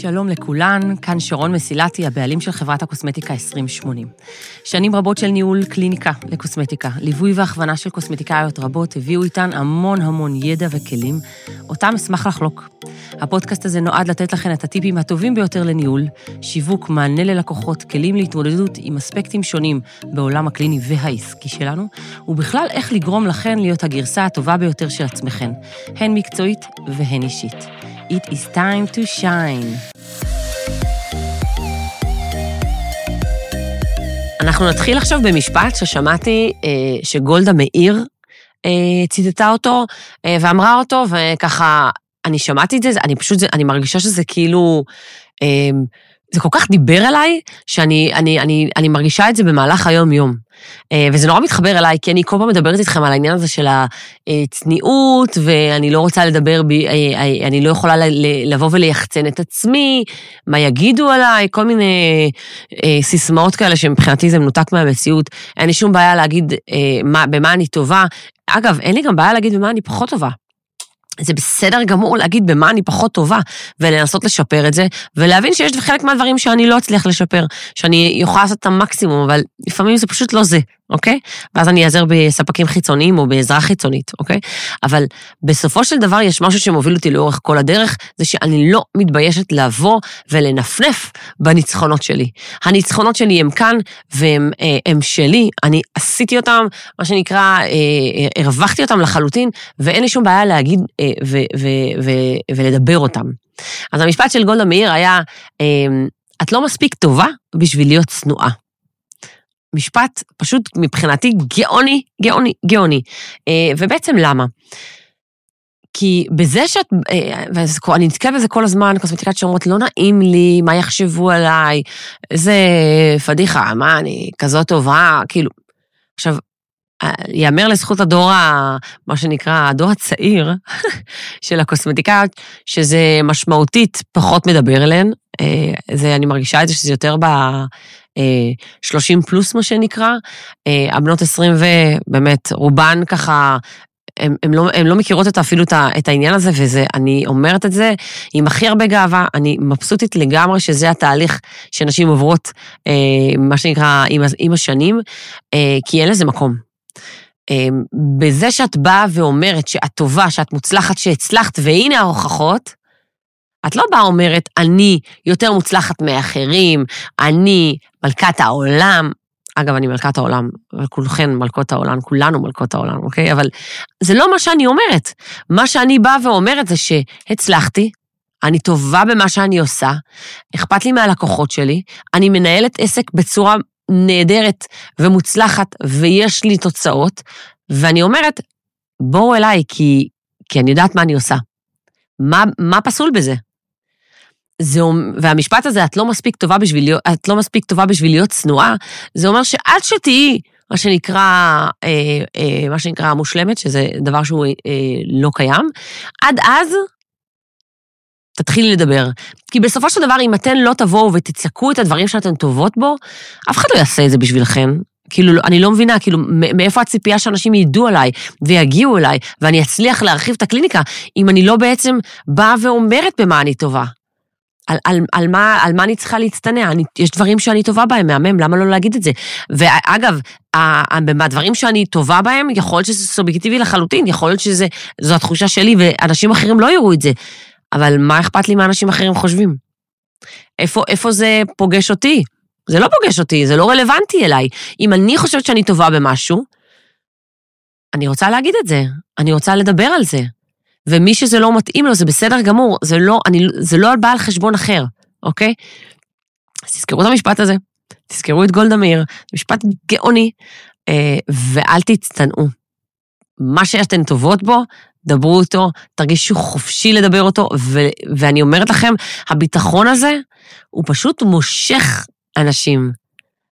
שלום לכולן, כאן שרון מסילתי, הבעלים של חברת הקוסמטיקה 2080. שנים רבות של ניהול קליניקה לקוסמטיקה, ליווי והכוונה של קוסמטיקאיות רבות הביאו איתן המון המון ידע וכלים, אותם אשמח לחלוק. הפודקאסט הזה נועד לתת לכן את הטיפים הטובים ביותר לניהול, שיווק, מענה ללקוחות, כלים להתמודדות עם אספקטים שונים בעולם הקליני והעסקי שלנו, ובכלל איך לגרום לכן להיות הגרסה הטובה ביותר של עצמכן, הן מקצועית והן אישית. It is time to shine. אנחנו נתחיל עכשיו במשפט ששמעתי אה, שגולדה מאיר אה, ציטטה אותו אה, ואמרה אותו, וככה, אני שמעתי את זה, אני פשוט, אני מרגישה שזה כאילו... אה, זה כל כך דיבר אליי, שאני אני, אני, אני מרגישה את זה במהלך היום-יום. אה, וזה נורא מתחבר אליי, כי אני כל פעם מדברת איתכם על העניין הזה של הצניעות, ואני לא רוצה לדבר, ב, אה, אה, אני לא יכולה לבוא וליחצן את עצמי, מה יגידו עליי, כל מיני סיסמאות כאלה שמבחינתי זה מנותק מהמציאות. אין לי שום בעיה להגיד מה, במה אני טובה. אגב, אין לי גם בעיה להגיד במה אני פחות טובה. זה בסדר גמור להגיד במה אני פחות טובה, ולנסות לשפר את זה, ולהבין שיש חלק מהדברים שאני לא אצליח לשפר, שאני יכולה לעשות את המקסימום, אבל לפעמים זה פשוט לא זה, אוקיי? ואז אני אעזר בספקים חיצוניים או בעזרה חיצונית, אוקיי? אבל בסופו של דבר יש משהו שמוביל אותי לאורך כל הדרך, זה שאני לא מתביישת לבוא ולנפנף בניצחונות שלי. הניצחונות שלי הם כאן והם אה, הם שלי, אני עשיתי אותם, מה שנקרא, אה, אה, הרווחתי אותם לחלוטין, ואין לי שום בעיה להגיד ו, ו, ו, ולדבר אותם. אז המשפט של גולדה מאיר היה, את לא מספיק טובה בשביל להיות צנועה. משפט פשוט מבחינתי גאוני, גאוני, גאוני. אה, ובעצם למה? כי בזה שאת, אה, ואני נתקעת בזה כל הזמן, קוסמטיקאיות שאומרות, לא נעים לי, מה יחשבו עליי, איזה פדיחה, מה, אני כזאת טובה, כאילו. עכשיו, ייאמר לזכות הדור, ה, מה שנקרא, הדור הצעיר של הקוסמטיקאיות, שזה משמעותית פחות מדבר אליהן. אה, זה, אני מרגישה את זה שזה יותר ב... 30 אה, פלוס, מה שנקרא. אה, הבנות 20 ובאמת, רובן ככה הן לא, לא מכירות את, אפילו את, את העניין הזה, ואני אומרת את זה עם הכי הרבה גאווה, אני מבסוטית לגמרי שזה התהליך שנשים עוברות, אה, מה שנקרא, עם, עם השנים, אה, כי אין לזה מקום. אה, בזה שאת באה ואומרת שאת טובה, שאת מוצלחת, שהצלחת, והנה ההוכחות, את לא באה אומרת, אני יותר מוצלחת מאחרים, אני מלכת העולם. אגב, אני מלכת העולם, וכולכן מלכות העולם, כולנו מלכות העולם, אוקיי? אבל זה לא מה שאני אומרת. מה שאני באה ואומרת זה שהצלחתי, אני טובה במה שאני עושה, אכפת לי מהלקוחות שלי, אני מנהלת עסק בצורה נהדרת ומוצלחת, ויש לי תוצאות, ואני אומרת, בואו אליי, כי, כי אני יודעת מה אני עושה. מה, מה פסול בזה? זה, והמשפט הזה, את לא מספיק טובה בשביל את לא מספיק טובה בשביל להיות צנועה, זה אומר שעד שתהיי, מה שנקרא, אה, אה, מה שנקרא מושלמת, שזה דבר שהוא אה, לא קיים, עד אז תתחילי לדבר. כי בסופו של דבר, אם אתן לא תבואו ותצעקו את הדברים שאתן טובות בו, אף אחד לא יעשה את זה בשבילכן. כאילו, אני לא מבינה, כאילו, מאיפה הציפייה שאנשים ידעו עליי ויגיעו אליי, ואני אצליח להרחיב את הקליניקה, אם אני לא בעצם באה ואומרת במה אני טובה. על, על, על, מה, על מה אני צריכה להצטנע? אני, יש דברים שאני טובה בהם, מהמם, למה לא להגיד את זה? ואגב, בדברים שאני טובה בהם, יכול להיות שזה סובייקטיבי לחלוטין, יכול להיות שזו התחושה שלי ואנשים אחרים לא יראו את זה. אבל מה אכפת לי מה אנשים אחרים חושבים? איפה, איפה זה פוגש אותי? זה לא פוגש אותי, זה לא רלוונטי אליי. אם אני חושבת שאני טובה במשהו, אני רוצה להגיד את זה, אני רוצה לדבר על זה. ומי שזה לא מתאים לו, זה בסדר גמור, זה לא, אני, זה לא בא על חשבון אחר, אוקיי? אז תזכרו את המשפט הזה, תזכרו את גולדה מאיר, משפט גאוני, אה, ואל תצטנעו. מה שאתן טובות בו, דברו אותו, תרגישו חופשי לדבר אותו, ו- ואני אומרת לכם, הביטחון הזה, הוא פשוט מושך אנשים.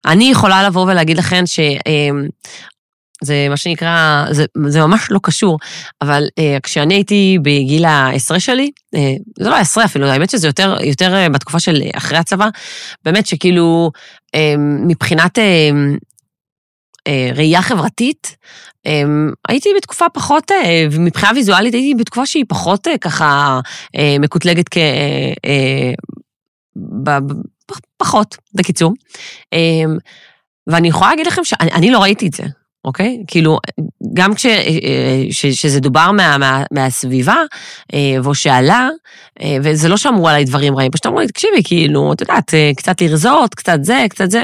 אני יכולה לבוא ולהגיד לכם ש... אה, זה מה שנקרא, זה, זה ממש לא קשור, אבל אה, כשאני הייתי בגיל העשרה שלי, אה, זה לא העשרה אפילו, האמת שזה יותר, יותר אה, בתקופה של אחרי הצבא, באמת שכאילו, אה, מבחינת אה, אה, ראייה חברתית, אה, הייתי בתקופה פחות, אה, מבחינה ויזואלית הייתי בתקופה שהיא פחות אה, ככה אה, מקוטלגת כ... אה, אה, ב, פחות, בקיצור. ואני יכולה להגיד לכם שאני לא ראיתי את זה. אוקיי? כאילו, גם כש, שזה דובר מה, מה, מהסביבה, והוא שאלה, וזה לא שאמרו עליי דברים רעים, פשוט אמרו לי, תקשיבי, כאילו, את יודעת, קצת לרזות, קצת זה, קצת זה.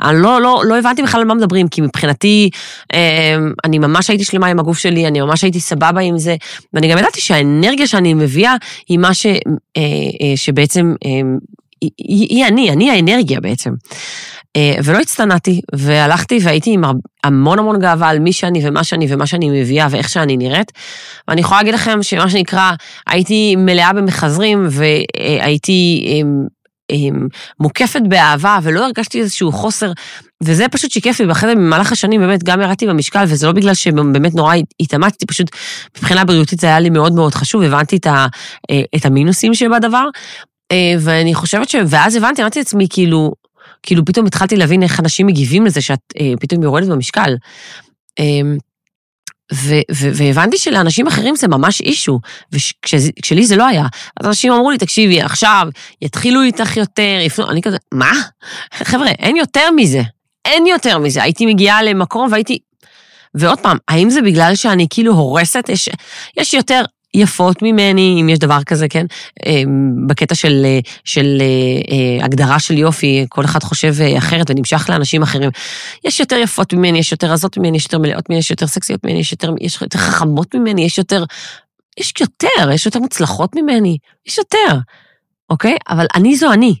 אני לא, לא, לא הבנתי בכלל על מה מדברים, כי מבחינתי, אני ממש הייתי שלמה עם הגוף שלי, אני ממש הייתי סבבה עם זה, ואני גם ידעתי שהאנרגיה שאני מביאה היא מה ש, שבעצם, היא, היא אני, אני האנרגיה בעצם. אה, ולא הצטנעתי, והלכתי והייתי עם המון המון גאווה על מי שאני ומה שאני ומה שאני מביאה ואיך שאני נראית. ואני יכולה להגיד לכם שמה שנקרא, הייתי מלאה במחזרים והייתי מוקפת באהבה ולא הרגשתי איזשהו חוסר, וזה פשוט שיקף לי, ואחרי זה במהלך השנים באמת גם ירדתי במשקל, וזה לא בגלל שבאמת נורא התאמצתי, פשוט מבחינה בריאותית זה היה לי מאוד מאוד חשוב, הבנתי את, ה, אה, את המינוסים שבדבר. אה, ואני חושבת ש... ואז הבנתי, אמרתי לעצמי, כאילו, כאילו פתאום התחלתי להבין איך אנשים מגיבים לזה שאת אה, פתאום יורדת במשקל. אה, ו- ו- והבנתי שלאנשים אחרים זה ממש אישו, וכשלי זה לא היה. אז אנשים אמרו לי, תקשיבי, עכשיו יתחילו איתך יותר, יפנו, אני כזה, מה? חבר'ה, אין יותר מזה. אין יותר מזה. הייתי מגיעה למקום והייתי... ועוד פעם, האם זה בגלל שאני כאילו הורסת? יש, יש יותר יפות ממני, אם יש דבר כזה, כן? אמ, בקטע של, של אה, אה, הגדרה של יופי, כל אחד חושב אה, אחרת ונמשך לאנשים אחרים. יש יותר יפות ממני, יש יותר רזות ממני, יש יותר מלאות ממני, יש יותר סקסיות ממני, יש יותר, יש יותר חכמות ממני, יש יותר... יש יותר, יש יותר מוצלחות ממני, יש יותר, אוקיי? אבל אני זו אני.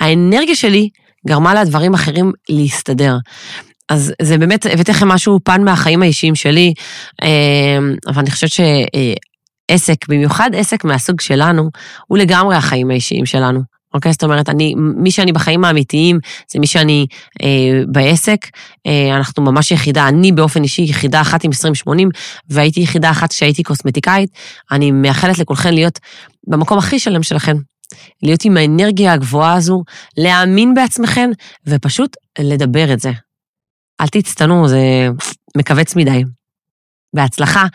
האנרגיה שלי גרמה לדברים אחרים להסתדר. אז זה באמת, הבאתי לכם משהו, פן מהחיים האישיים שלי, אבל אני חושבת עסק, במיוחד עסק מהסוג שלנו, הוא לגמרי החיים האישיים שלנו. אוקיי? זאת אומרת, אני, מי שאני בחיים האמיתיים, זה מי שאני אה, בעסק. אה, אנחנו ממש יחידה, אני באופן אישי יחידה אחת עם 2080, והייתי יחידה אחת כשהייתי קוסמטיקאית. אני מאחלת לכולכן להיות במקום הכי שלם שלכן. להיות עם האנרגיה הגבוהה הזו, להאמין בעצמכן, ופשוט לדבר את זה. אל תצטנו, זה מכווץ מדי. בהצלחה.